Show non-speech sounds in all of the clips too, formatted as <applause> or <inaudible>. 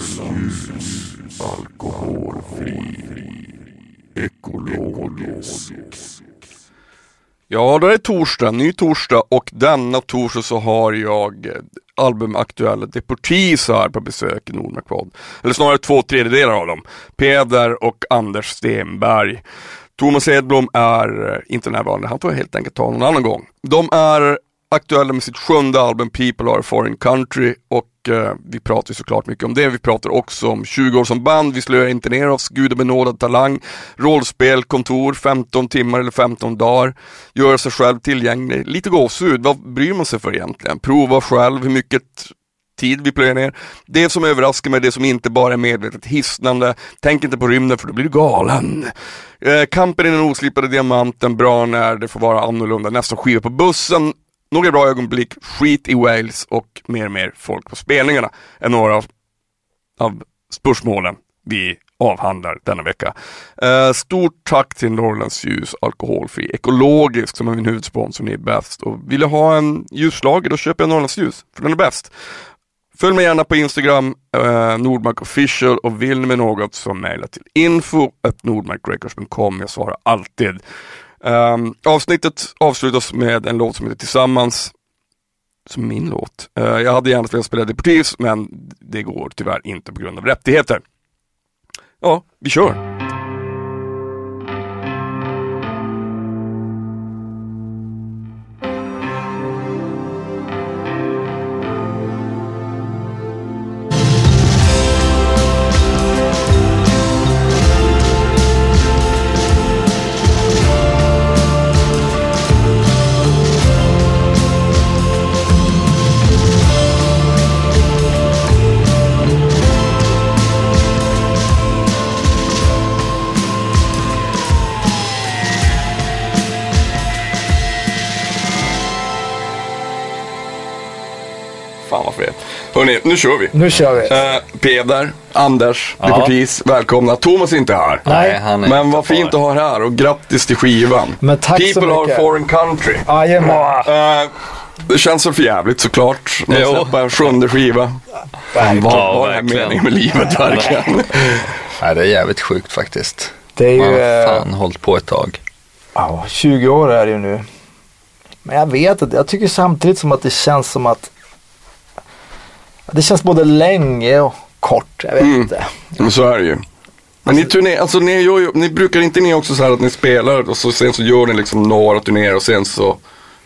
ljus, alkoholfri, ekologisk. Ja, då är det torsdag, ny torsdag och denna torsdag så har jag eh, albumaktuella Deportees här på besök i Nordmarkpodd. Eller snarare två tredjedelar av dem. Peder och Anders Stenberg. Thomas Edblom är eh, inte närvarande, han får helt enkelt ta någon annan gång. De är aktuella med sitt sjunde album People Are A Foreign Country och eh, vi pratar såklart mycket om det. Vi pratar också om 20 år som band, vi slöar inte ner oss, gudabenådad talang, rollspel, kontor, 15 timmar eller 15 dagar, göra sig själv tillgänglig, lite gåshud, vad bryr man sig för egentligen? Prova själv hur mycket tid vi plöjer ner. Det som överraskar mig, det som inte bara är medvetet hisnande. Tänk inte på rymden för då blir du galen. Eh, kampen i den oslipade diamanten, bra när det får vara annorlunda. Nästa skiva på bussen, några bra ögonblick, skit i Wales och mer och mer folk på spelningarna är några av, av spörsmålen vi avhandlar denna vecka. Eh, stort tack till Norrlands ljus alkoholfri ekologisk som är min huvudsponsor, ni är bäst. Och vill jag ha en ljuslager då köper jag Norrlands ljus, för den är bäst. Följ mig gärna på Instagram, eh, Nordmark official och vill ni med något så mejla till info.nordmarkrecords.com. Jag svarar alltid. Um, avsnittet avslutas med en låt som heter Tillsammans, som min låt. Uh, jag hade gärna velat spela Deportees men det går tyvärr inte på grund av rättigheter. Ja, vi kör! Hörni, nu kör vi. Nu kör vi. Uh, Peder, Anders, Ja. Välkomna. Thomas är inte här. Nej, han är Men vad fint att ha er här och grattis till skivan. Men tack så People are mycket. foreign country. Jajamän. Eh, det känns så för jävligt såklart. Man släpper en sjunde skiva. Vad Ja, är verkligen. meningen med livet verkligen? <laughs> Nej, det är jävligt sjukt faktiskt. Det är Man ju... har eh, fan hållit på ett tag. Ja, 20 år är det ju nu. Men jag vet inte, jag tycker samtidigt som att det känns som att det känns både länge och kort. Jag vet Mm. inte. Men så är det ju. Men ni, turné, alltså, ni, gör ju, ni brukar inte ni också så här att ni spelar och så, sen så gör ni liksom några turnéer och sen så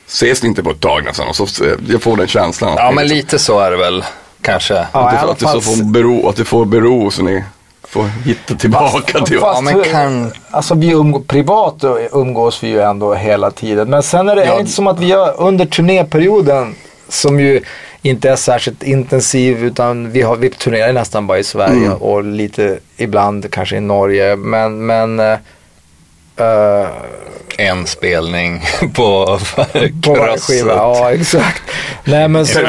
ses ni inte på ett tag nästan. Och så, jag får den känslan. Ja, men liksom- lite så är det väl. Kanske. Ja, Att det, att, det så får bero, att det får bero så ni får hitta tillbaka till Fast Ja, kan- Alltså vi umgå, privat umgås vi ju ändå hela tiden. Men sen är det Ja. inte som att vi gör under turnéperioden som ju inte är särskilt intensiv utan vi, har, vi turnerar nästan bara i Sverige Mm. och lite ibland kanske i Norge. Men, men eh, En spelning <laughs> på på varje skiva. Ja, exakt. Nej, men <laughs> så,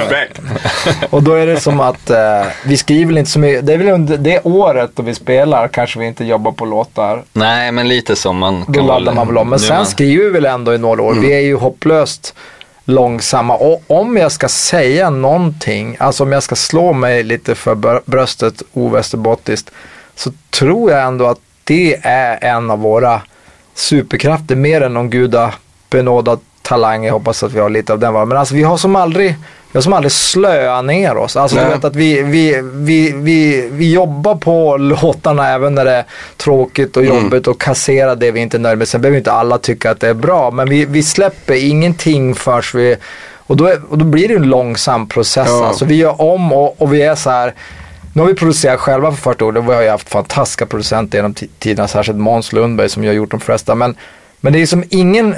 och då är det som att eh, vi skriver inte så mycket. Det är väl under det året då vi spelar kanske vi inte jobbar på låtar. Nej, men lite som man Då laddar man väl om. Men sen man- skriver vi väl ändå i några år. Vi är ju hopplöst långsamma. Och om jag ska säga någonting, alltså om jag ska slå mig lite för bröstet ovästerbottiskt, så tror jag ändå att det är en av våra superkrafter, mer än någon gudabenådad talang. Jag hoppas att vi har lite av den. va. Men alltså vi har som aldrig, har som aldrig slöat ner oss. Alltså du vet att vi, vi, vi, vi, vi jobbar på låtarna även när det är tråkigt och Mm. jobbigt och kasserar det vi inte är nöjda med. Sen behöver inte alla tycka att det är bra. Men vi, vi släpper ingenting förrän vi och då, är, och då blir det en långsam process. Ja. Alltså vi gör om och, och vi är så här. Nu har vi producerat själva för första året. Vi har ju haft fantastiska producenter genom ti- tiderna. Särskilt Måns Lundberg som ju har gjort de flesta. Men, men det är som ingen,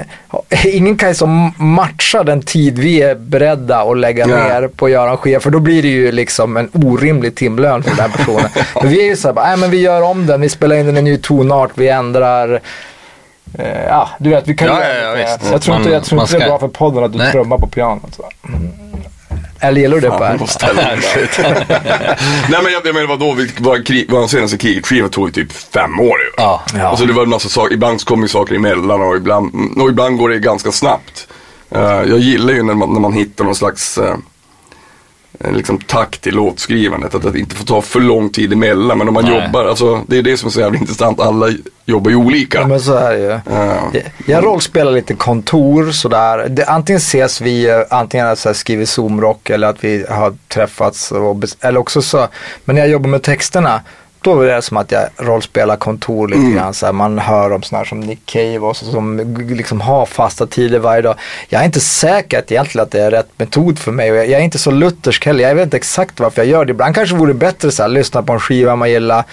ingen kan som matcha den tid vi är beredda att lägga Ja. ner på att göra en skiva. För då blir det ju liksom en orimlig timlön för den här personen. <laughs> men vi är ju så här, nej men vi gör om den. Vi spelar in den i en ny tonart. Vi ändrar. Eh, ja, du vet, vi kan Ja, ja, ja. Jag tror inte, jag tror inte det är ska- bra för podden att du Nej. trummar på pianot. Så. Mm. Eller gillar du det Fan, Per? <laughs> Nej men jag, jag menar vadå, vi- vår krig- senaste kriget-skiva tog ju typ fem år ju. Ja. Ja. Alltså det var en massa saker, ibland kommer ju saker emellan och ibland, och ibland går det ganska snabbt. Eh, jag gillar ju när man, när man hittar någon slags, eh, en liksom takt i låtskrivandet. Att det inte får ta för lång tid emellan. Men om man Nej. jobbar, alltså, det är det som är så jävla intressant. Alla jobbar ju olika. Ja, men så är det ju. Ja. Jag, jag rollspelar lite kontor sådär. Det, antingen ses vi, eh, antingen att så här, skriver Zoom-rock eller att vi har träffats. Och, eller också så, men när jag jobbar med texterna, då är det som att jag rollspelar kontor lite grann. Så här, man hör om sådana som Nick Cave och så, som liksom har fasta tider varje dag. Jag är inte säker att egentligen att det är rätt metod för mig. Och jag, jag är inte så luthersk heller. Jag vet inte exakt varför jag gör det. Ibland kanske det vore bättre så här, lyssna på en skiva man gillar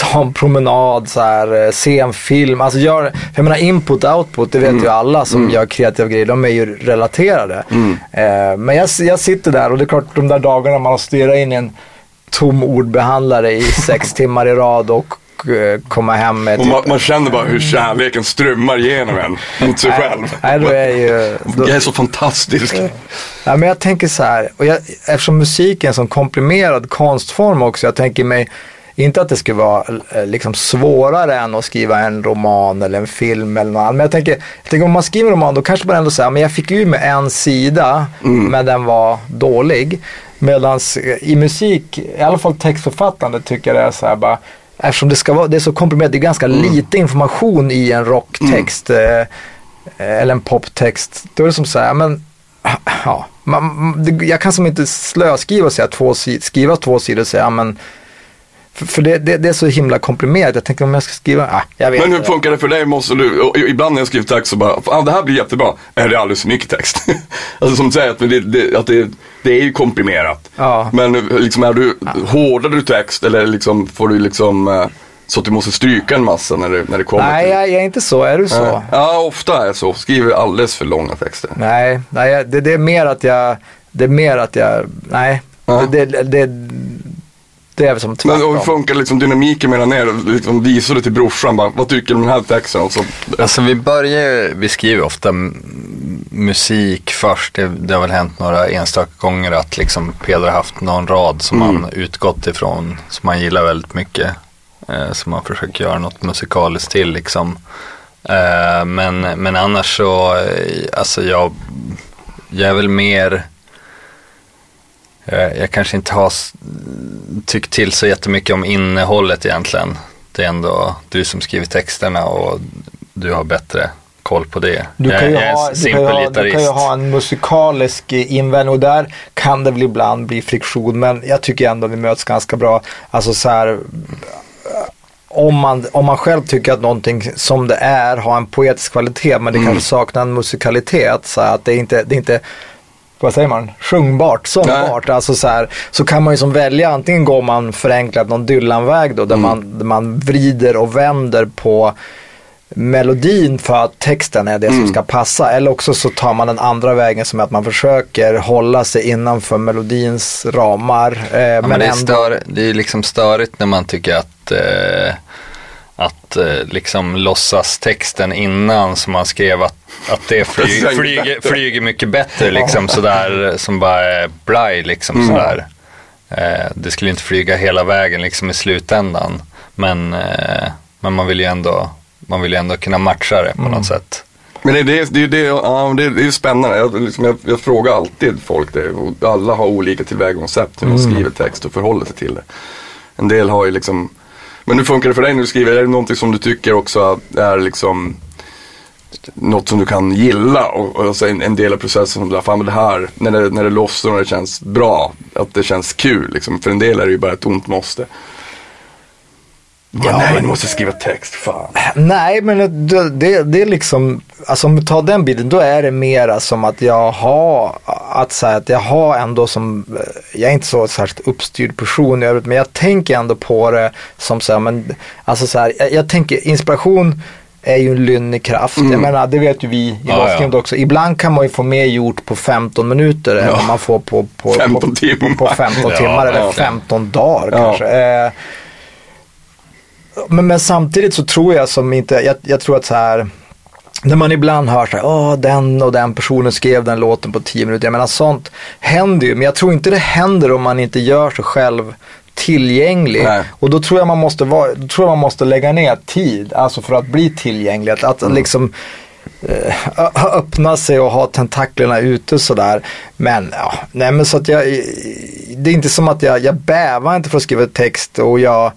ta en promenad, så här, eh, se en film. Alltså gör, för jag menar input output, det vet ju alla som gör kreativa grejer, de är ju relaterade. Eh, men jag, jag sitter där och det är klart de där dagarna man har stirrat in i en tom ordbehandlare i <laughs> sex timmar i rad och eh, komma hem med Och typ, man, man känner bara hur kärleken strömmar igenom en mot sig själv. Nej, då är ju... Då, Jag är så fantastisk. Ja, men jag tänker så här, och jag, eftersom musiken är en sån komprimerad konstform också, jag tänker mig inte att det skulle vara eh, liksom svårare än att skriva en roman eller en film eller något annat. Men jag tänker, jag tänker om man skriver en roman då kanske man ändå säger, men jag fick ju med en sida men den var dålig. Medan i musik, i alla fall textförfattande tycker jag det är så här bara, eftersom det ska vara, det är så komprimerat, det är ganska lite information i en rocktext. eh, eller en poptext. Då är det som så här, men <clears throat> ja, man, jag kan som inte slöskriva och säga två, skriva två sidor och säga, men för, för det, det, det är så himla komprimerat. Jag tänker om jag ska skriva, ah, jag vet Men hur funkar det för dig? Måste du, och ibland när jag skriver text så bara, ah, det här blir jättebra. Är det alldeles för mycket text? <laughs> alltså som du säger, att, det, det, att det, det är ju komprimerat. Ja. Men liksom är du, hårdar du text eller liksom får du liksom eh, så att du måste stryka en massa när det, när det kommer Nej, till jag, jag är inte så. Är du så? Ja, ofta är jag så. Skriver alldeles för långa texter. Nej, nej det, det är mer att jag, det är mer att jag, nej. Ja. Det, det, det, det är väl som Men och hur tvärtom. funkar liksom dynamiken mellan er? Liksom visar du till brorsan bara, vad tycker du om den här texten? Och så, Alltså vi börjar vi skriver ofta musik först. Det, det har väl hänt några enstaka gånger att liksom Peder har haft någon rad som Mm. man utgått ifrån, som man gillar väldigt mycket. Eh, som man försöker göra något musikaliskt till liksom. Eh, men, men annars så, eh, alltså jag, jag är väl mer Jag kanske inte har tyckt till så jättemycket om innehållet egentligen. Det är ändå du som skriver texterna och du har bättre koll på det. Du kan, ju jag ha, en du, kan ju ha, du kan ju ha en musikalisk eh, invändning och där kan det väl ibland bli friktion men jag tycker ändå vi möts ganska bra. Alltså så här, eh, om man, om man själv tycker att någonting som det är har en poetisk kvalitet men det Mm. kanske saknar en musikalitet så att det är inte, det är inte vad säger man, sjungbart, sångbart. Alltså så, här, så kan man ju som välja, antingen går man förenklat någon Dylan-väg då, där, Mm. man, där man vrider och vänder på melodin för att texten är det Mm. som ska passa. Eller också så tar man den andra vägen som är att man försöker hålla sig innanför melodins ramar. Eh, Ja, men men det, är ändå, stör, det är liksom störigt när man tycker att, eh, att eh, liksom låtsas texten innan som man skrev att, att det flyg, <laughs> flyger, flyger mycket bättre liksom sådär som bara är blaj liksom Mm. sådär. Eh, det skulle inte flyga hela vägen liksom i slutändan. Men, eh, men man vill ju ändå, man vill ändå kunna matcha det på Mm. något sätt. Men det, det, det, det, ja, det, det är ju spännande. Jag, liksom, jag, jag frågar alltid folk det. Alla har olika tillvägagångssätt hur man skriver text och förhåller sig till det. En del har ju liksom men hur funkar det för dig när du skriver? Är det någonting som du tycker också är liksom något som du kan gilla och, och alltså en, en del av processen som du fan det här, när det, när det lossnar och det känns bra, att det känns kul liksom. För en del är det ju bara ett ont måste. Ja, nej, du måste skriva text, fan. Nej, men det, det, det är liksom, alltså om vi tar den bilden, då är det mera som att jag har, att säga att jag har ändå som, jag är inte så särskilt uppstyrd person i övrigt, men jag tänker ändå på det som så här, men alltså så här, jag, jag tänker inspiration är ju en lynnig kraft. Mm. Jag menar, det vet ju vi i Ja, låtskrivandet också. Ibland kan man ju få mer gjort på 15 minuter än vad man får på, på, 15 på, timmar. på 15 Ja, timmar eller ja. 15 dagar Ja. kanske. Eh, men, men samtidigt så tror jag som inte, jag, jag tror att så här när man ibland hör så här, åh den och den personen skrev den låten på 10 minuter. Jag menar sånt händer ju, men jag tror inte det händer om man inte gör sig själv tillgänglig. Nej. Och då tror jag man måste vara, då tror jag man måste lägga ner tid, alltså för att bli tillgänglig. Att, att liksom eh, öppna sig och ha tentaklerna ute sådär. Men ja, nej men så att jag, det är inte som att jag, jag bävar inte för att skriva text och jag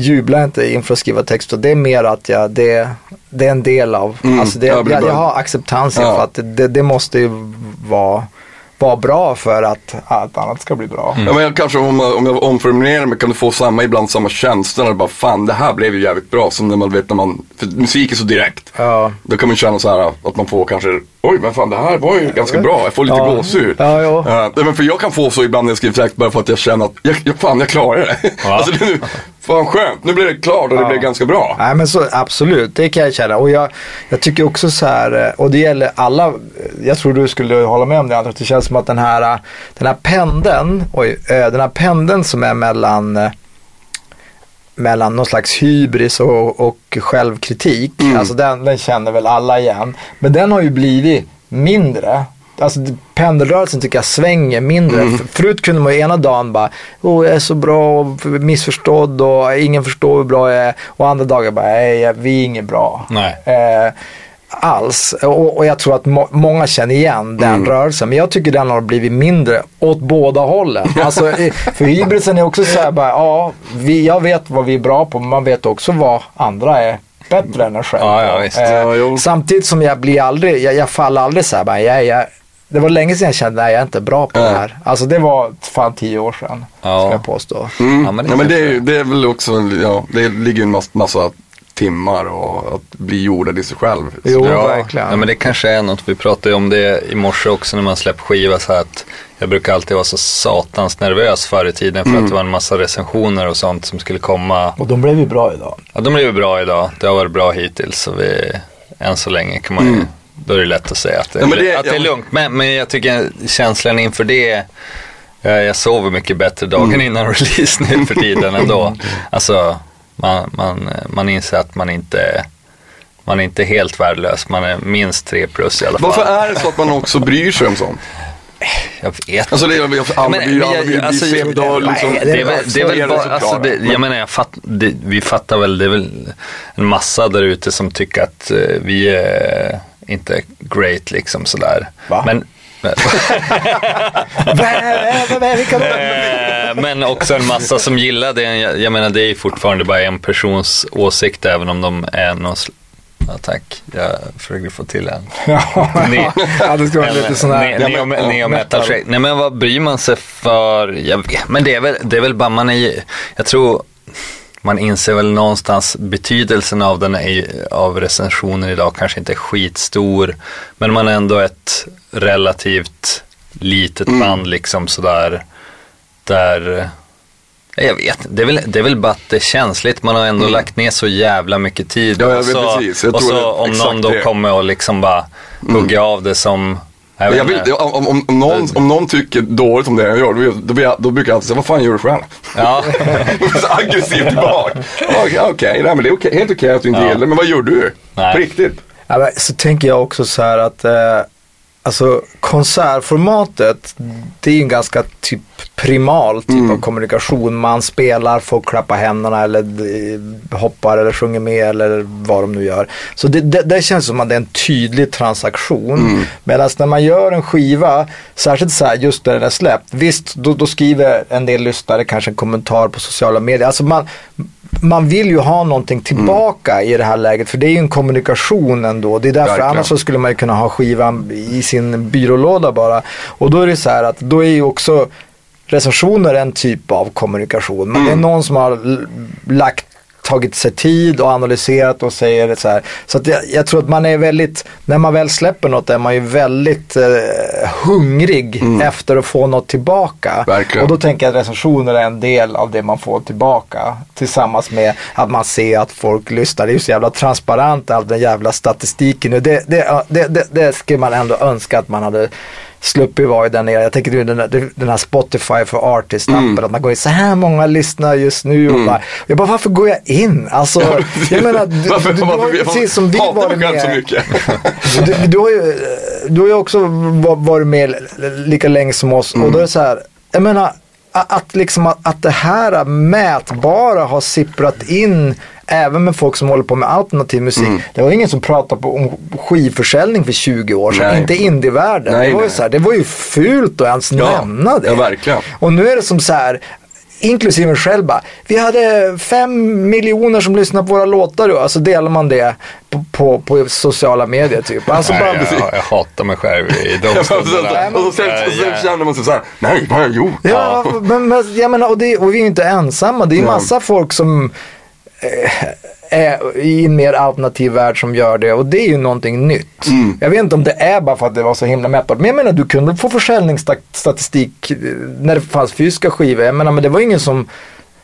jublar inte inför att skriva text och det är mer att jag, det, det är en del av, Mm, alltså det, ja, jag, bra. jag har acceptans Ja. för att det, det måste ju vara, vara bra för att allt annat ska bli bra. Ja, men jag, kanske om, jag- om jag omformulerar mig kan du få samma, ibland samma känsla när du bara fan det här blev ju jävligt bra. Som när man vet när man, för musik är så direkt. Ja. Då kan man känna så här att man får kanske, oj men fan det här var ju ganska bra, jag får lite Ja. gåshud. Ja. Ja, nej, men för jag kan få så ibland när jag skriver text bara för att jag känner att, jag, jag, fan jag klarar det. Ja. <laughs> alltså det nu, fan skönt, nu blir det klart och det Ja. blir ganska bra. Nej men så absolut, det kan jag känna. Och jag, jag tycker också så här, eh, och det gäller alla, jag tror du skulle hålla med om det att det känns som att den här, eh, den här pendeln, oj, eh, den här pendeln som är mellan eh, mellan någon slags hybris och, och självkritik. Alltså den, den känner väl alla igen. Men den har ju blivit mindre. Alltså pendelrörelsen tycker jag svänger mindre. F- Förut kunde man ju ena dagen bara, oh, jag är så bra och missförstådd och ingen förstår hur bra jag är. Och andra dagar bara, nej vi är inget bra. Nej. Eh, alls. Och, och jag tror att må, många känner igen den rörelsen. Men jag tycker den har blivit mindre åt båda hållen. Alltså, för hybrisen är också så här bara, ja, vi, jag vet vad vi är bra på men man vet också vad andra är bättre än en själv. Ja, ja. Eh, Ja, samtidigt som jag blir aldrig, jag, jag faller aldrig så här bara, jag, jag, det var länge sedan jag kände, nej jag är inte bra på det här. Alltså det var fan tio år sedan, Ja. ska jag påstå. Mm. Ja, men det Ja, men det, är, det är väl också, ja, det ligger ju en massa, massa timmar och att bli jordad i sig själv. Jo, verkligen. Ja, men det kanske är något, vi pratade om det i morse också när man släpper skiva så här att jag brukar alltid vara så satans nervös förr i tiden för att det var en massa recensioner och sånt som skulle komma. Och de blev ju bra idag. Ja, de blev ju bra idag, det har varit bra hittills så vi, än så länge kan man ju, då är det lätt att säga att det, Ja, det- att det är lugnt. Men, men jag tycker känslan inför det, jag, jag sover mycket bättre dagen innan <laughs> release nu för tiden ändå. <laughs> Alltså, man, man, man inser att man inte man är inte helt värdelös, man är minst tre plus i alla fall. Varför är det så att man också bryr sig om sånt? Jag vet Alltså det är ju, alla Men- blir alla jag- blir alltså, liksom, liksom, det är väl, det är väl bara, alltså det, jag menar, jag fatt, det, vi fattar väl, det är väl en massa där ute som tycker att eh, vi är inte great liksom sådär. Va? Men, <laughs> men också en massa som gillar det. Jag, menar, det är fortfarande bara en persons åsikt även om de är någon Ja, tack. Jag försöker få till en. <laughs> Ni- ja, det ska vara lite sån här. Ne- neo, neo metal shake. Nej men vad bryr man sig för? Jag men det är, väl, det är väl bara man är Jag tror man inser väl någonstans betydelsen av den är, av recensioner idag kanske inte är skitstor. Men man är ändå ett relativt litet band liksom sådär. Där jag vet det är, väl, det är väl bara att det är känsligt. Man har ändå lagt ner så jävla mycket tid. Ja, och så, och så om någon då det. kommer och liksom bara hugger av det som jag vill, om, om, om, någon, om någon tycker dåligt om det jag gör, då, då, jag- då brukar jag alltid säga, vad fan gör du själv? Ja. <laughs> så aggressivt tillbaka. Okej, okay, nej, men det är okej, helt okej att du inte Ja. gillar men vad gör du? Nej. På riktigt? Ja, men så tänker jag också så här att eh, alltså konsertformatet det är ju en ganska typ primal typ av kommunikation. Man spelar, folk klappar händerna eller eh, hoppar eller sjunger med eller vad de nu gör. Så det, det, det känns som att det är en tydlig transaktion. Medan när man gör en skiva, särskilt så här just när den är släppt, visst då, då skriver en del lyssnare kanske en kommentar på sociala medier. Alltså man, man vill ju ha någonting tillbaka i det här läget för det är ju en kommunikation ändå. Det är därför Verkligen. annars så skulle man ju kunna ha skivan i sin byrålåda bara. Och då är det så här att då är ju också recensioner en typ av kommunikation. Men det är någon som har lagt tagit sig tid och analyserat och säger så här. Så jag, jag tror att man är väldigt, när man väl släpper något är man ju väldigt eh, hungrig efter att få något tillbaka. Verkligen. Och då tänker jag att recensioner är en del av det man får tillbaka. Tillsammans med att man ser att folk lyssnar. Det är ju så jävla transparent all den jävla statistiken. Det, det, det, det, det skulle man ändå önska att man hade sluppit vara i där nere. Jag tänker den, här- den här Spotify för Artist-appen. Att man går in så här många lyssnar just nu. Och bara, jag bara, varför går jag in? Alltså, jag menar, du, Varför- du, du har ju varför- precis som vi varit själv så med. mycket? <laughs> Du, du, har ju, du har ju också va- varit med lika länge som oss och då är det så här, jag menar att, liksom att, att det här mätbara har sipprat in även med folk som håller på med alternativ musik. Mm. Det var ingen som pratade om skivförsäljning för 20 år sedan, Nej. inte indievärlden. Nej, Det var, ju nej. så här, det var ju fult att ens Ja, nämna det. ja, verkligen. Och nu är det som så här, inklusive mig själv bara, vi hade fem miljoner som lyssnade på våra låtar då, alltså delar man det på, på, på sociala medier typ. Alltså bara, Nej, jag, jag hatar mig själv i de <laughs> Och så, stunderna. och sen, och sen Eh, känner man sig såhär, nej vad har jag gjort? Ja, men, men jag menar, och, det, och vi är ju inte ensamma. Det är ju massa folk som eh, i en mer alternativ värld som gör det och det är ju någonting nytt. Mm. Jag vet inte om det är bara för att det var så himla mätbart. Men jag menar, du kunde få försäljningsstatistik eh, när det fanns fysiska skivor. Jag menar, men det var ingen som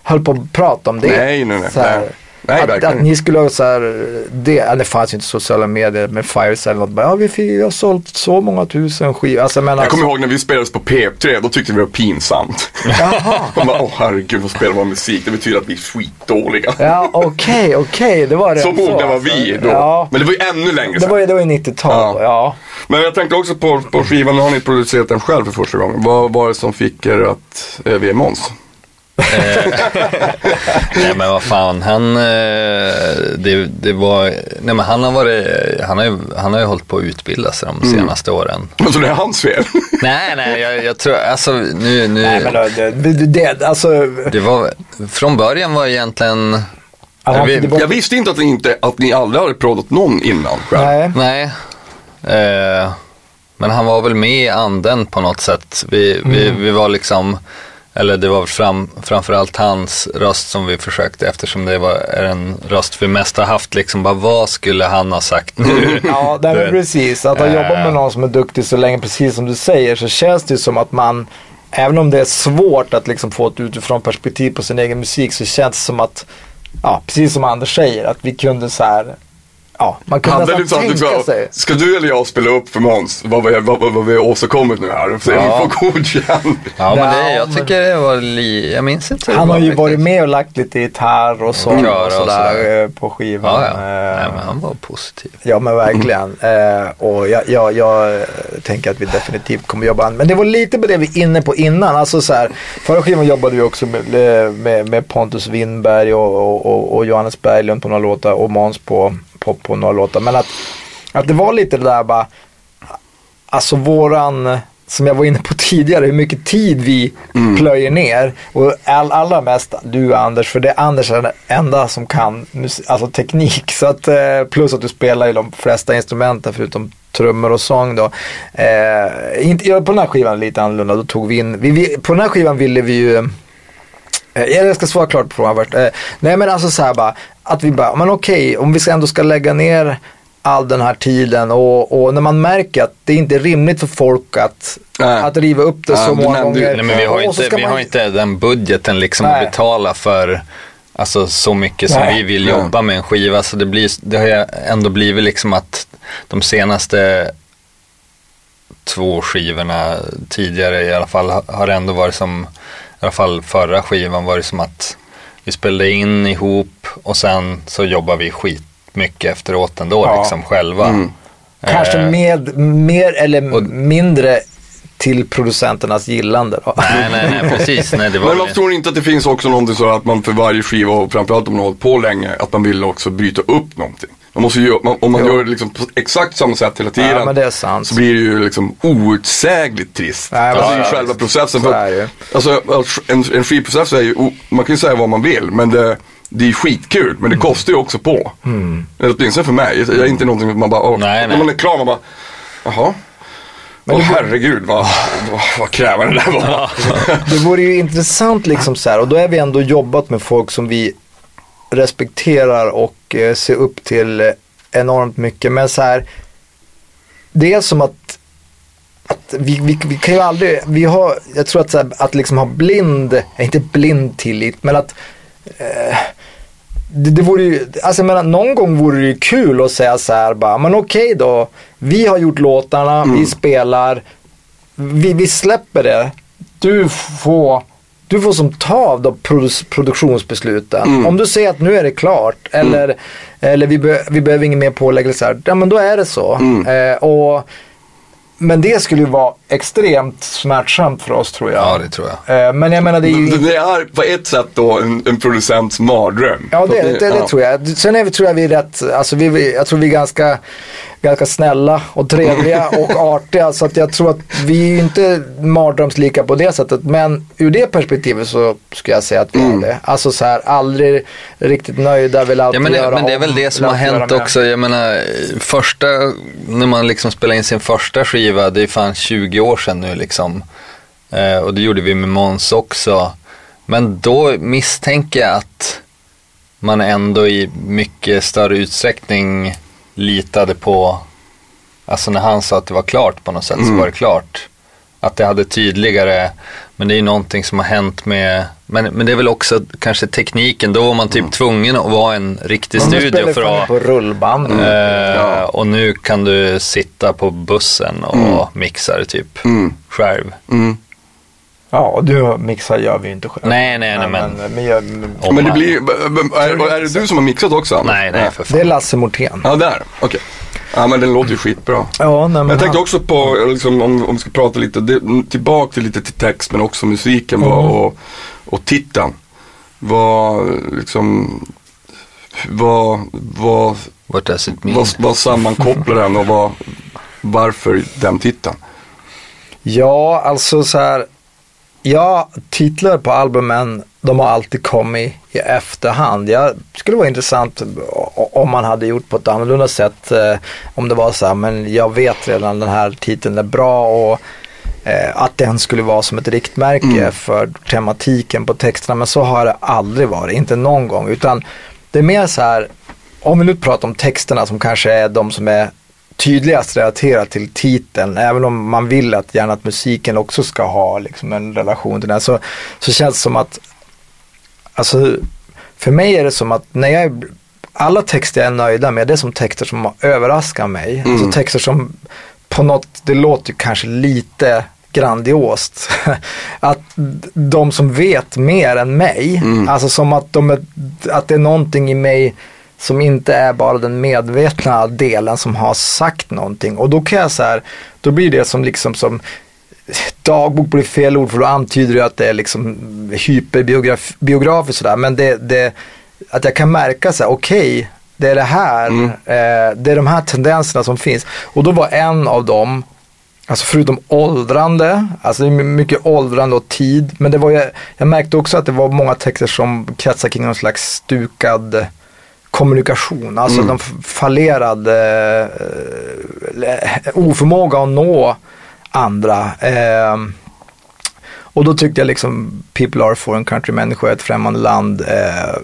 höll på att prata om det. Nej, nej, nej. Nej. Att, att ni skulle ha så här, det, det fanns ju inte sociala medier med Fires eller något. Bara, Ja, vi, vi har sålt så många tusen skivor. Alltså, jag menar, Jag kommer ihåg när vi spelades på P3, då tyckte vi det var pinsamt. Jaha. <laughs> De bara, åh herregud, vad spelar vår musik? Det betyder att vi är skitdåliga. Ja, okej, okej. Det var det. Så mogna var alltså. vi då. Ja, Men det var ju ännu längre det sedan. var ju, det var ju 90-tal. Ja. Ja. Men jag tänkte också på, på skivan, nu har ni producerat den själv för första gången. Vad var det som fick er att överge Måns? <laughs> Nej men vad fan, han, eh, det, det var, nej men han har varit, han har ju, han har ju hållit på att utbilda sig de senaste åren. Alltså det är hans fel. <laughs> Nej, nej, jag, jag tror, alltså nu, nu, Nej, men det, det, det, alltså. det var, från början var egentligen, alltså, vi- var, Jag visste inte att ni, inte, att ni aldrig hade proddat någon innan själv. nej. nej, eh, men han var väl med i anden på något sätt. Vi, vi, vi var liksom, eller det var fram, framförallt hans röst som vi försökte eftersom det var, är en röst vi mest har haft liksom, bara vad skulle han ha sagt nu? <laughs> Ja, nej, men precis. Att ha Eh. jobbat med någon som är duktig så länge, precis som du säger, så känns det som att man, även om det är svårt att liksom få ett utifrån perspektiv på sin egen musik, så känns det som att, ja, precis som Anders säger, att vi kunde så här, ja, man kunde Hade nästan tänka liksom, sig. ska du eller jag spela upp för Måns vad, vi- vad, vad, vad vi har åstadkommit nu här? Så Ja. vi får godkänt. Ja, men det, Ja, jag tycker det var, li, jag minns inte Han har ju varit med och lagt lite gitarr och sång Köra och och sådär eh, på skivan. Ja, ja. Eh, Nej, men han var positiv. Ja men verkligen. Eh, och jag, jag, jag tänker att vi definitivt kommer jobba. Men det var lite på det vi var inne på innan. Alltså så här, förra skivan jobbade vi också med, med, med Pontus Winberg och, och, och, och Johannes Berglund på några låtar och Måns på, på, på några låtar. Men att, att det var lite det där bara, alltså våran som jag var inne på <laughs> tidigare, hur mycket tid vi plöjer ner. Och all, allra mest du Anders, för det är Anders är den enda som kan alltså teknik. Så att, eh, plus att du spelar ju de flesta instrumenten förutom trummor och sång då. Eh, inte, på den här skivan lite annorlunda, då tog vi in, vi, vi, på den här skivan ville vi ju Jag ska svara klart på frågan först. Eh, nej men alltså så här bara, att vi bara, men okej, om vi ändå ska lägga ner all den här tiden och, och när man märker att det inte är rimligt för folk att, Nej. att riva upp det Ja, så många ju- gånger. Nej, men vi har, Och inte, vi man- har inte den budgeten liksom Nej. att betala för alltså, så mycket som Nej. vi vill Nej. jobba med en skiva. Så det, blir, det har ju ändå blivit liksom att de senaste två skivorna tidigare i alla fall ha- har ändå varit som, alla fall förra skivan var det som att vi spelade in ihop och sen så jobbar vi skitmycket efteråt ändå Ja. liksom själva. Mm. Kanske Eh, med mer eller och- mindre till producenternas gillande. Då. Nej, nej, nej, precis. Nej, det var Men varför tror ni inte att det finns också någonting så att man för varje skiva och framförallt om man har hållit på länge, att man vill också bryta upp någonting? Man måste ju, man, om man Jo. gör det liksom på exakt samma sätt hela tiden Ja, men det är sant. så blir det ju liksom outsägligt trist. Nej, alltså ja, i ja, själva visst. processen. För, det alltså en, en skivprocess är ju, man kan ju säga vad man vill men det, det är skitkul men det kostar ju också på. Mm. Åtminstone för mig. Jag är inte någonting som man bara, åh, Nej, när man är klar man bara, jaha. Åh herregud vad, vad, vad krävande det där var. <laughs> Det vore ju intressant liksom så här och då är vi ändå jobbat med folk som vi respekterar och eh, ser upp till eh, enormt mycket. Men så här, det är som att, att vi, vi, vi kan ju aldrig, vi har, jag tror att, här, att liksom ha blind, eh, inte blind tillit, men att eh, det, det vore ju, alltså jag menar, någon gång vore det ju kul att säga så här bara, men okej då, vi har gjort låtarna, vi spelar, vi, vi släpper det. Du får, du får som ta av produ- produktionsbesluten. Om du säger att nu är det klart eller, eller vi, be, vi behöver inget mer pålägg eller så här, ja men då är det så. Eh, och, men det skulle ju vara extremt smärtsamt för oss tror jag. Ja, det tror jag. Eh, Men jag menar det är ju Det det är på ett sätt då en, en producents mardröm. Ja, det, det, det Ja. tror jag. Sen är vi, tror jag vi är rätt, alltså vi- jag tror vi är ganska, ganska snälla och trevliga <laughs> och artiga. Så att jag tror att vi är ju inte mardrömslika på det sättet. Men ur det perspektivet så skulle jag säga att vi Mm. är det. Alltså så här, aldrig riktigt nöjda, vill alltid Ja men, det, göra men det är väl det som har hänt också. Jag menar, första, när man liksom spelade in sin första skiva, det är fan 20 år sedan nu liksom. Eh, och det gjorde vi med Måns också. Men då misstänker jag att man ändå i mycket större utsträckning litade på, alltså när han sa att det var klart på något sätt så var det klart. Att det hade tydligare, men det är ju någonting som har hänt med, men, men det är väl också kanske tekniken, då var man typ tvungen att vara en riktig nu studio för att på rullband. Eh, Ja. Och nu kan du sitta på bussen och mixa det typ Mm. själv. Ja, och du mixar gör vi ju inte själv. Nej, nej, nej, men- men, men, jag, men det blir, är, är det du som har mixat också? Nej, nej för det är fan. Lasse Mortén. Ja, där. Okej. Ja, men den låter ju skitbra. Ja, nej, men jag tänkte han- också på, liksom, om, om vi ska prata lite, det, tillbaka till lite till text men också musiken Mm. och, och titeln. Vad, liksom, vad, vad, What does it mean? vad, vad sammankopplar den och vad, varför den titeln? Ja, alltså så här. Ja, titlar på albumen, de har alltid kommit i efterhand. Jag skulle vara intressant om man hade gjort på ett annorlunda sätt. Eh, om det var så här, men jag vet redan den här titeln är bra och eh, att den skulle vara som ett riktmärke Mm. för tematiken på texterna. Men så har det aldrig varit, inte någon gång. Utan det är mer så här, om vi nu pratar om texterna som kanske är de som är tydligast relaterat till titeln, även om man vill att gärna att musiken också ska ha liksom en relation till den, så, så känns det som att, alltså för mig är det som att när jag, är- alla texter jag är nöjda med, det är som texter som överraskar mig. Mm. Alltså texter som på något, det låter ju kanske lite grandiost. <laughs> att de som vet mer än mig, Mm. alltså som att, de är, att det är någonting i mig som inte är bara den medvetna delen som har sagt någonting. Och då kan jag så här, då blir det som liksom som dagbok blir fel ord för då antyder det att det är liksom hyperbiografiskt sådär. Men det, det, att jag kan märka så här, okej, det är det här, Mm. eh, det är de här tendenserna som finns. Och då var en av dem, alltså förutom åldrande, alltså mycket åldrande och tid, men det var ju, jag märkte också att det var många texter som kretsar kring någon slags stukad kommunikation, alltså Mm. de fallerad eh, oförmåga att nå andra. Eh, och då tyckte jag liksom People are foreign country, människor ett främmande land. Eh,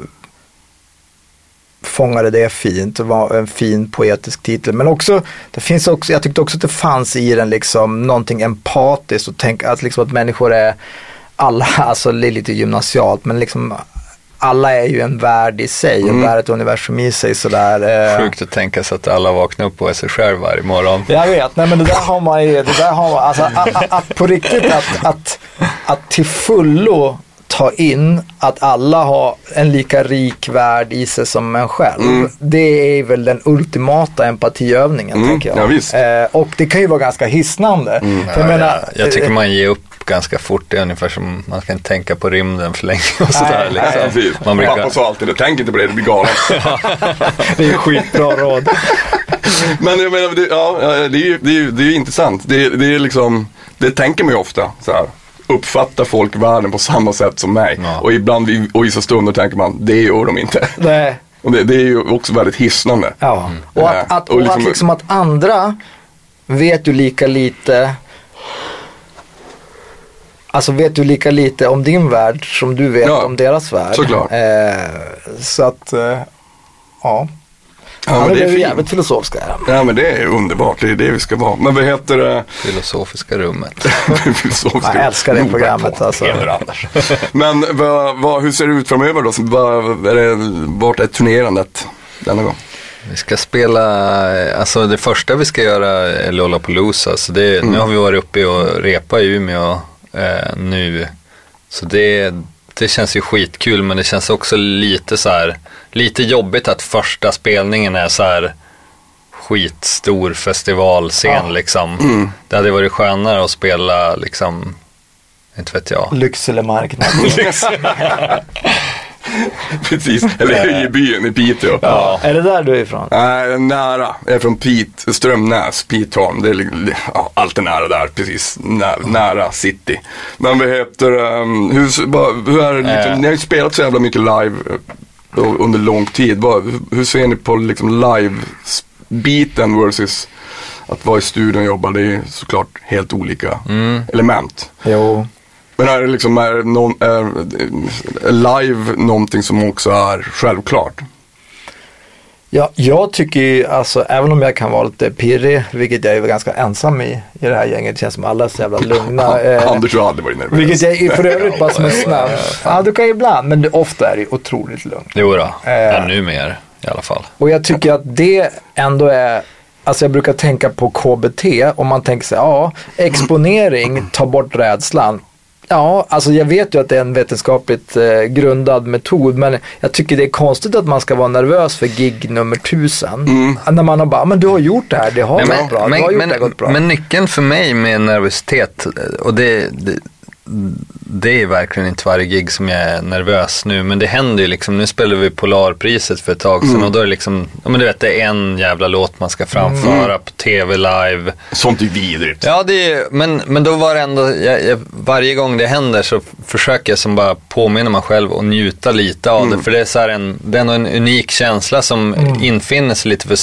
fångade det fint, det var en fin poetisk titel. Men också, det finns också, jag tyckte också att det fanns i den liksom någonting empatiskt och tänk att liksom att människor är alla, <laughs> alltså det är lite gymnasialt, men liksom alla är ju en värld i sig, en Mm. värld, ett universum i sig sådär. Eh. Sjukt att tänka sig att alla vaknar upp och är sig själv varje morgon. Jag vet, nej men det där har man ju, det där har man, alltså att, att, att på riktigt att, att, att till fullo ta in att alla har en lika rik värld i sig som en själv. Mm. Det är väl den ultimata empatiövningen Mm, tänker jag. ja, visst. Eh, och det kan ju vara ganska hisnande. För jag, Ja, menar, jag, jag tycker eh, man ger upp ganska fort. Det är ungefär som man kan tänka på rymden för länge och sådär. Nej, Nej, Liksom. precis. Man Pappa brukar, sa alltid det, tänk inte på det, du blir galen. <laughs> det är skitbra råd. <laughs> Men jag menar, det, ja, ja, det, är ju, det, är ju, det är ju intressant. Det, det är liksom, det tänker man ju ofta. Så här. Uppfattar folk världen på samma sätt som mig? Ja. Och ibland i- och i vissa stunder tänker man, det gör de inte. Nej. <laughs> Och det, det är ju också väldigt hisnande. Ja, och, att, att, Och och liksom- att, liksom att andra vet ju lika lite Alltså vet du lika lite om din värld som du vet Ja, om deras värld. såklart. Eh, så att, eh, ja. Ja, ja men det är fint. jävligt filosofiska här. Ja men det är underbart, det är det vi ska vara. Men vad heter det? filosofiska rummet. <laughs> Filosofiska Jag älskar det programmet, alltså. <laughs> Men vad, vad, hur ser det ut framöver då? Så Vad, är det, vart är turnerandet denna gång? Vi ska spela, alltså det första vi ska göra är Lollapalooza. Så det, Mm. Nu har vi varit uppe och repa i Umeå eh, nu. Så det, det känns ju skitkul men det känns också lite så här, lite jobbigt att första spelningen är så här skitstor festivalscen Ja. liksom. Mm. Det hade varit skönare att spela liksom, inte vet jag. Lycksele marknad. <laughs> <laughs> <laughs> Precis, eller Höjebyn i Piteå. Ja. Är det där du är ifrån? Nej, nära. Jag är från Pit, Strömnäs, Pitholm. Det är ja, allt är nära där, precis. Nära, nära city. Men vad heter um, hur, hur är det liksom, Eh. ni har ju spelat så jävla mycket live eh, under lång tid. Hur ser ni på liksom live-biten versus att vara i studion och jobba? Det är såklart helt olika Mm. element. Jo. Men är det liksom, är, någon, är, live någonting som också är självklart? Ja, jag tycker ju, alltså även om jag kan vara lite pirrig, vilket jag är väl ganska ensam i, i det här gänget, det känns som alla är så jävla lugna. <laughs> eh, Anders har aldrig varit nervös. vilket jag är för övrigt bara som en snabb. Ja, du kan ju ibland, men det, ofta är det otroligt lugnt. Jo då. Eh. ja, nu mer i alla fall. Och jag tycker att det ändå är, alltså jag brukar tänka på KBT, om man tänker sig, ja, exponering tar bort rädslan. Ja, alltså jag vet ju att det är en vetenskapligt eh, grundad metod, men jag tycker det är konstigt att man ska vara nervös för gig nummer tusen. När man har bara, men du har gjort det här, det har Nej, gått bra, har det här gått bra. men nyckeln för mig med nervositet, och det, det, det är verkligen inte varje gig som jag är nervös nu, men det händer ju liksom, nu spelade vi Polarpriset för ett tag sedan och då är det liksom, ja men du vet det är en jävla låt man ska framföra på tv live. Sånt är vidrigt. Ja, det är, men, men då var det ändå, jag, jag, varje gång det händer så försöker jag som bara påminna mig själv och njuta lite av det. För det är, så en, det är en unik känsla som infinner sig lite för,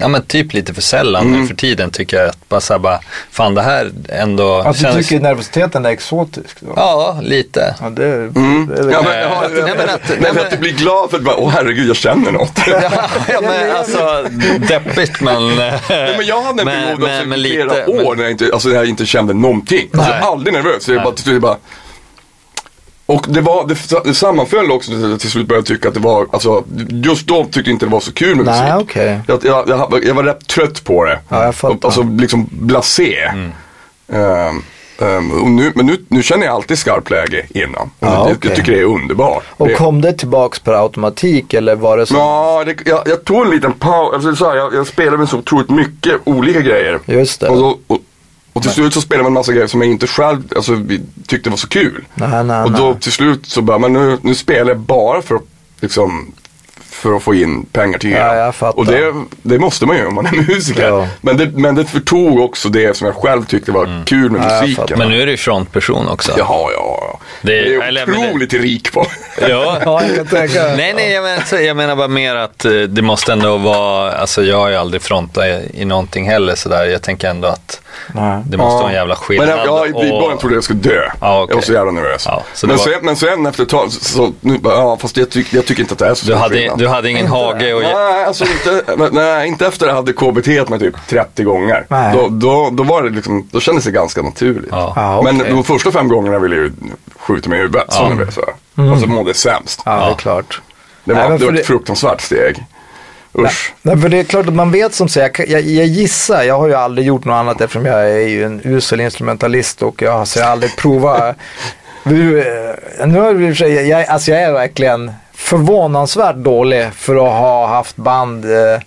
ja men typ lite för sällan nu för tiden tycker jag. Att bara så här, bara, fan det här ändå att du känns... tycker nervositeten är exotisk. Då. Ja, lite. Ja, det, Mm. det är väl- Ja, men, ja, Nej, men att- nej, nej, men att du blir glad för att bara, åh herregud jag känner något. <laughs> Ja, ja men alltså deppigt men... <laughs> Nej, men jag hade en period men- alltså, men lite- flera men- år när jag inte, alltså, jag inte kände någonting. Alltså, Nej. aldrig nervös. Så jag bara, till bara, och det, var, det, det sammanföll också till, till slut började jag tycka att det var, alltså just då tyckte jag inte det var så kul med musik. Nej, okej. Jag, jag, jag, jag var rätt trött på det. Ja, jag fattar. Alltså liksom blasé. Mm. Ehm, och nu, men nu, nu känner jag alltid skarpt läge innan. Ja, jag, okej. jag tycker det är underbart. Och det, kom det tillbaks per automatik eller var det så? Ja, det, jag, jag tog en liten paus. Alltså, jag, jag spelade med så otroligt mycket olika grejer. Just det. Och, då, och, och till slut så spelade man en massa grejer som jag inte själv alltså, tyckte var så kul. Nej, nej, och då nej. till slut så bara, men nu, nu spelar jag bara för att liksom för att få in pengar till hyran. Ja. Och det, det måste man ju om man är musiker. Ja. Men, det, men det förtog också det som jag själv tyckte var kul med Ja, musiken. Men nu är du ju frontperson också. Jaha, ja, ja. Det Det är- eller- men det- otroligt rik på. Ja. <laughs> Ja, jag kan tänka Nej, nej, jag menar, jag menar bara mer att eh, det måste ändå vara, alltså jag har ju aldrig frontat i, i någonting heller sådär. Jag tänker ändå att Nej. det måste vara en jävla skillnad. Men jag, jag, i och- början trodde jag skulle dö. Ja, okej. Jag var så jävla nervös. Ja, så men, var- sen, men sen efter ett tag, så, så nu, ja fast jag, tyck, jag tycker inte att det är så du, stor hade, skillnad. Hade ingen hage och... Nej, alltså inte, men- nej, inte efter jag hade KBT med typ 30 gånger. Nej. Då, då, då var det liksom, då kändes det ganska naturligt. Ja. Ja, okej. Men de första fem gångerna ville jag ju skjuta mig i huvudet. Så Ja. nervös var jag. Och så mådde jag sämst. Ja, det är Ja. klart. Det Nej, var, men det var ett det- fruktansvärt steg. Usch. Nej, för det är klart att man vet som så, jag, jag, jag gissar, jag har ju aldrig gjort något annat eftersom jag är ju en usel instrumentalist och jag har så jag har aldrig provat. <laughs> Nu, eh, nu har sig, jag, alltså jag är verkligen förvånansvärt dålig för att ha haft band. Eh,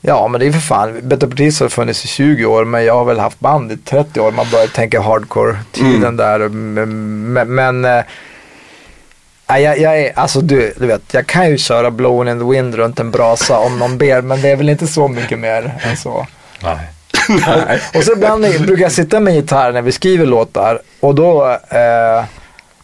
ja men det är för fan, Better Parties har funnits i 20 år men jag har väl haft band i 30 år. Man börjar tänka hardcore-tiden Mm. där. Men, men, eh, Nej, jag, jag är, alltså du, du vet, jag kan ju köra Blowing in the Wind runt en brasa om någon ber, men det är väl inte så mycket mer än så. Nej. Och så ibland brukar jag sitta med gitarr när vi skriver låtar och då, eh,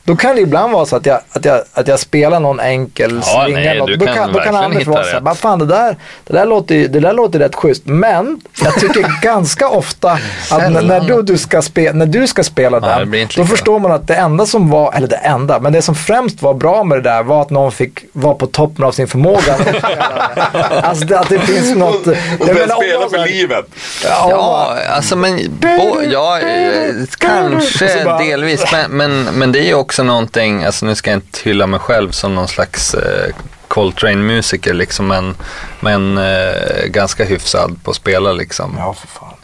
då kan det ibland vara så att jag, att jag, att jag spelar någon enkel Ja, slinga. nej, något. du då kan kan, då kan verkligen Anders hitta vara såhär, rätt. vad fan det där, det där, låter, det där låter rätt schysst. Men jag tycker <laughs> ganska ofta att när, när, du, du ska spe, när du ska spela Ja, det den, då förstår man att det enda som var, eller det enda, men det som främst var bra med det där var att någon fick vara på toppen av sin förmåga. <laughs> alltså det, att det finns något. Och jag börja menar, om spela så för här- livet. Ja, Ja, alltså men, bo, ja, Och kanske så bara- delvis. Men, men, men det är ju också någonting, alltså nu ska jag inte hylla mig själv som någon slags eh, Coltrane-musiker liksom, men, men eh, ganska hyfsad på att spela liksom. Ja, för fan.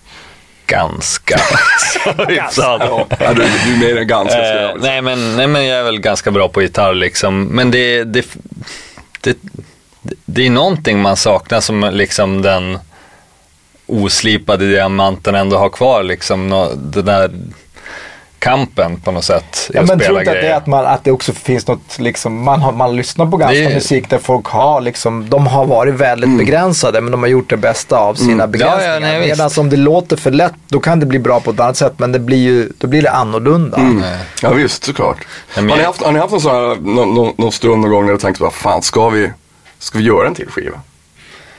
Ganska <laughs> hyfsad. Ja, du, du är mer än ganska jag Eh, nej, men, nej men jag är väl ganska bra på gitarr liksom. Men det, det, det, det, det är någonting man saknar som liksom den, oslipade diamanten ändå har kvar liksom nå, den där kampen på något sätt. Ja, men tror inte att det, är att, man, att det också finns något, liksom, man, har, man lyssnar på ganska Det är- musik där folk har, liksom, de har varit väldigt begränsade men de har gjort det bästa av sina begränsningar. Ja, ja, nej. Medan om det låter för lätt, då kan det bli bra på ett annat sätt men det blir ju, då blir det annorlunda. Ja visst, såklart. men- Har ni haft, har ni haft någon, sån här, någon, någon, någon stund någon gång när du tänkt, vad fan ska vi, ska vi göra en till skiva?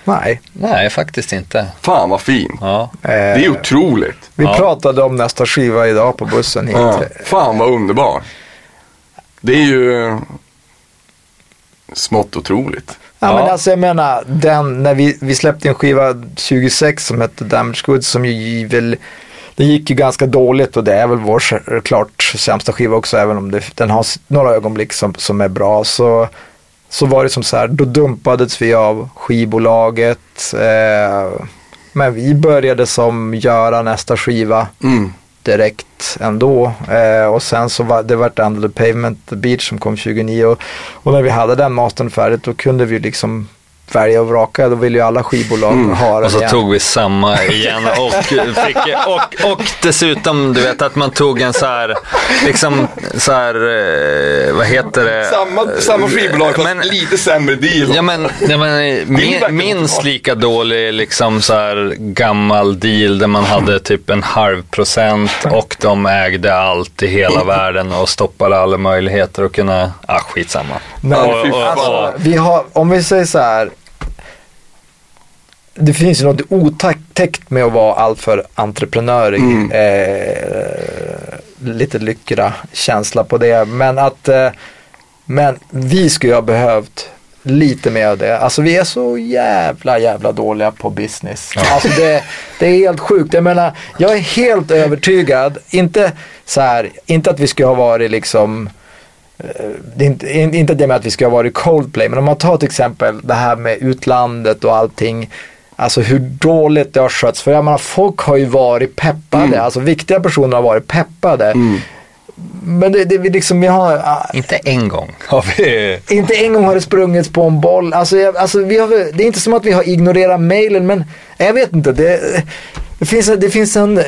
Nej. Nej, faktiskt inte. Fan vad fin. Ja. Det är otroligt. Vi Ja. pratade om nästa skiva idag på bussen hit. Ja, fan vad underbar. Det är ju eh, smått otroligt. Ja, men Ja. alltså jag menar, den, när vi, vi släppte en skiva 26 som hette Damage Goods som ju väl, den gick ju ganska dåligt och det är väl vår s- klart sämsta skiva också även om det, den har några ögonblick som, som är bra. Så, så var det som så här, då dumpades vi av skivbolaget. Eh, men vi började som göra nästa skiva Mm. direkt ändå. Eh, och sen så var det vart Under the Pavement The Beach som kom 29 och, och när vi hade den mastern färdigt då kunde vi liksom välja och vraka. Då ville ju alla skivbolag ha den Och så igen. tog vi samma igen och, fick, och, och dessutom du vet att man tog en så här, liksom så här, eh, vad heter det? Samma, samma skivbolag fast Men- lite sämre deal. Ja men, ja, men min, verkar minst lika dålig liksom så här gammal deal där man hade typ en halv procent och de ägde allt i hela <laughs> världen och stoppade alla möjligheter att kunna, ah skitsamma. Men Ja, fy fan. alltså, vi har, om vi säger så här. Det finns ju något otäckt med att vara alltför entreprenörig. Mm. Eh, lite lyckra känsla på det. Men att eh, men vi skulle ha behövt lite mer av det. Alltså vi är så jävla jävla dåliga på business. Alltså det, det är helt sjukt. Jag menar, jag är helt övertygad. Inte så här, inte att vi skulle ha varit liksom är inte, in- inte det med att vi ska ha varit Coldplay, men om man tar till exempel det här med utlandet och allting. Alltså hur dåligt det har skötts. För jag menar, folk har ju varit peppade. Alltså viktiga personer har varit peppade. Men det, det vi liksom, vi har, Inte en gång har vi... <laughs> inte en gång har det sprungits på en boll. Alltså, jag, alltså vi har, det är inte som att vi har ignorerat mailen, men jag vet inte. Det, det, finns, det finns en,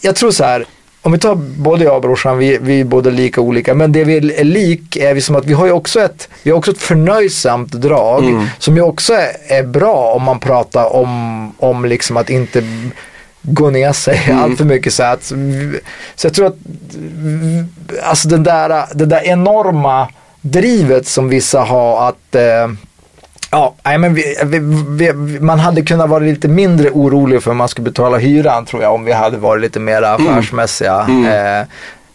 jag tror så här, om vi tar både jag och brorsan, vi, vi är både lika och olika, men det vi är lik är vi som att vi har ju också ett, vi har också ett förnöjsamt drag som ju också är, är bra om man pratar om, om liksom att inte gå ner sig allt för mycket. Så, att, så jag tror att alltså den där, det där enorma drivet som vissa har att eh, Ja, nej, men vi, vi, vi, man hade kunnat vara lite mindre orolig för hur man skulle betala hyran tror jag om vi hade varit lite mer affärsmässiga. Eh,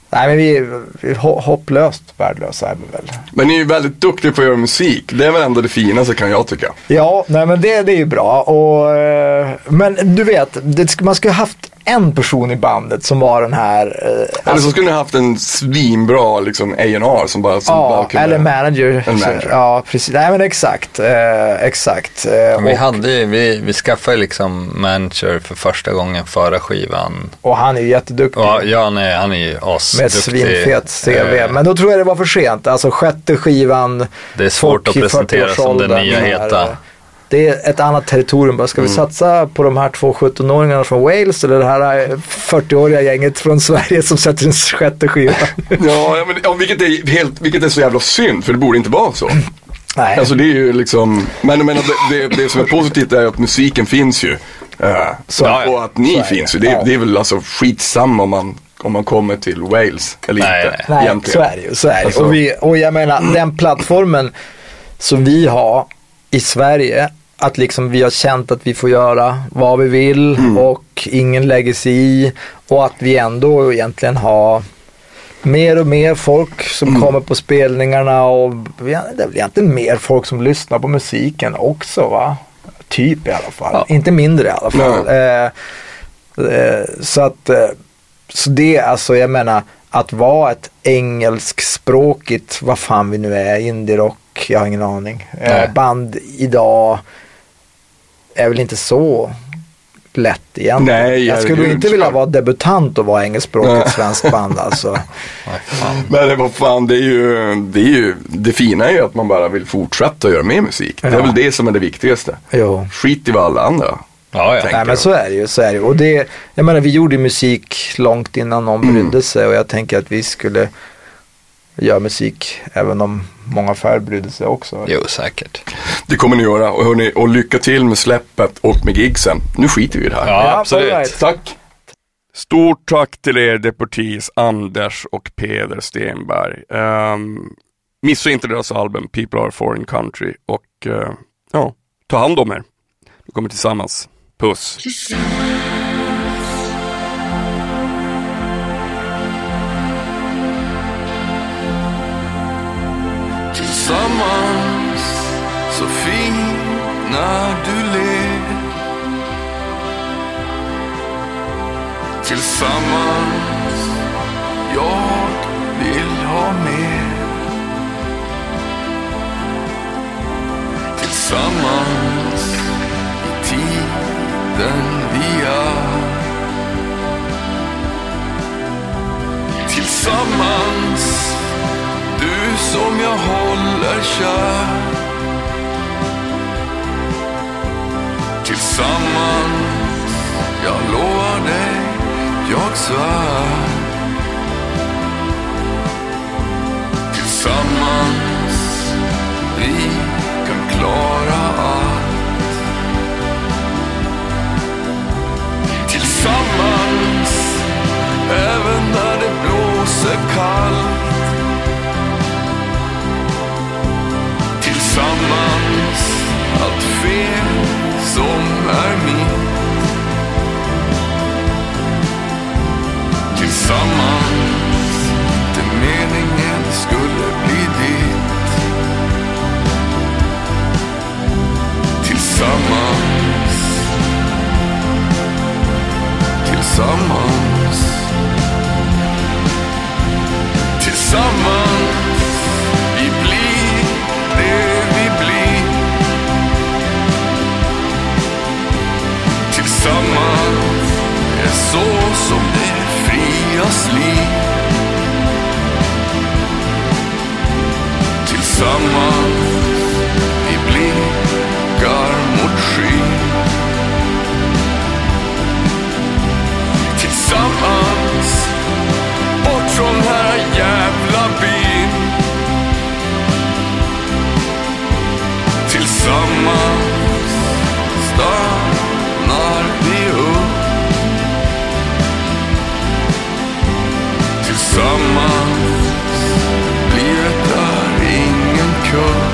nej men vi, vi hopplöst värdelösa är vi väl. Men ni är ju väldigt duktiga på att göra musik. Det är väl ändå det finaste kan jag tycka. Ja, nej men det, det är ju bra. Och, eh, men du vet, det, man skulle haft en person i bandet som var den här eh, Eller så skulle ni haft en svinbra liksom A&R som bara, som bara Ja, kunde... eller manager. En manager. Ja, precis. Nej men exakt. Eh, exakt. Eh, Vi, och, hade, vi, vi skaffade liksom manager för första gången förra skivan. och han är ju jätteduktig. Ja, ja nej, han är ju med ett asduktig. svinfet CV. Eh, Men då tror jag det var för sent. Alltså sjätte skivan. Det är svårt att presentera som den 40-årsåldern nya här, heta. Eh, Det är ett annat territorium. Bara, Ska vi satsa på de här två 17-åringarna från Wales eller det här eh, 40-åriga gänget från Sverige som sätter en sjätte skiva? <laughs> Ja, men, ja vilket, är helt, vilket är så jävla synd, för det borde inte vara så. <clears throat> Nej. Alltså det är ju liksom, men, men det, det, det som är positivt är att musiken finns ju. Eh, Så- och att ni finns ju. Det, Ja. det är väl alltså skitsamma om man, om man kommer till Wales eller Nej, inte. Nej, egentligen. så är det ju. Så är det. Alltså- och, vi, och jag menar, den plattformen som vi har i Sverige, att liksom vi har känt att vi får göra vad vi vill Mm. och ingen lägger sig i. Och att vi ändå egentligen har mer och mer folk som Mm. kommer på spelningarna och det är väl egentligen mer folk som lyssnar på musiken också va? Typ i alla fall. Ja. Inte mindre i alla fall. Eh, eh, så att eh, så det alltså jag menar att vara ett engelskspråkigt, vad fan vi nu är, indie-rock, jag har ingen aning. Eh, band idag är väl inte så lätt egentligen. Nej, jag skulle inte vilja vara debutant och vara engelskspråkigt Nej. svenskt band <laughs> alltså. nej, vad fan, det är, ju, det är ju, det fina är ju att man bara vill fortsätta göra mer musik. Det är Ja. väl det som är det viktigaste. Jo. Skit i vad alla andra Ja, ja. Nej men så är det ju. Så är det. ju. Och det, jag menar vi gjorde musik långt innan någon Mm. brydde sig och jag tänker att vi skulle göra musik även om många färre brydde sig också. Jo, säkert. Det kommer ni göra och, hörni, och lycka till med släppet och med gigsen. Nu skiter vi i det här. Ja, Ja, absolut. right. Tack! Stort tack till er deportees Anders och Peder Stenberg. Um, missa inte deras album People Are Foreign Country och eh, ja, ta hand om er. Vi kommer tillsammans. Puss! Tillsammans så fin när du ler. Tillsammans jag vill ha mer. Tillsammans. Vi blir det vi blir. Tillsammans är så som det frias liv. Tillsammans vi blickar mot skyn. Tillsammans ingen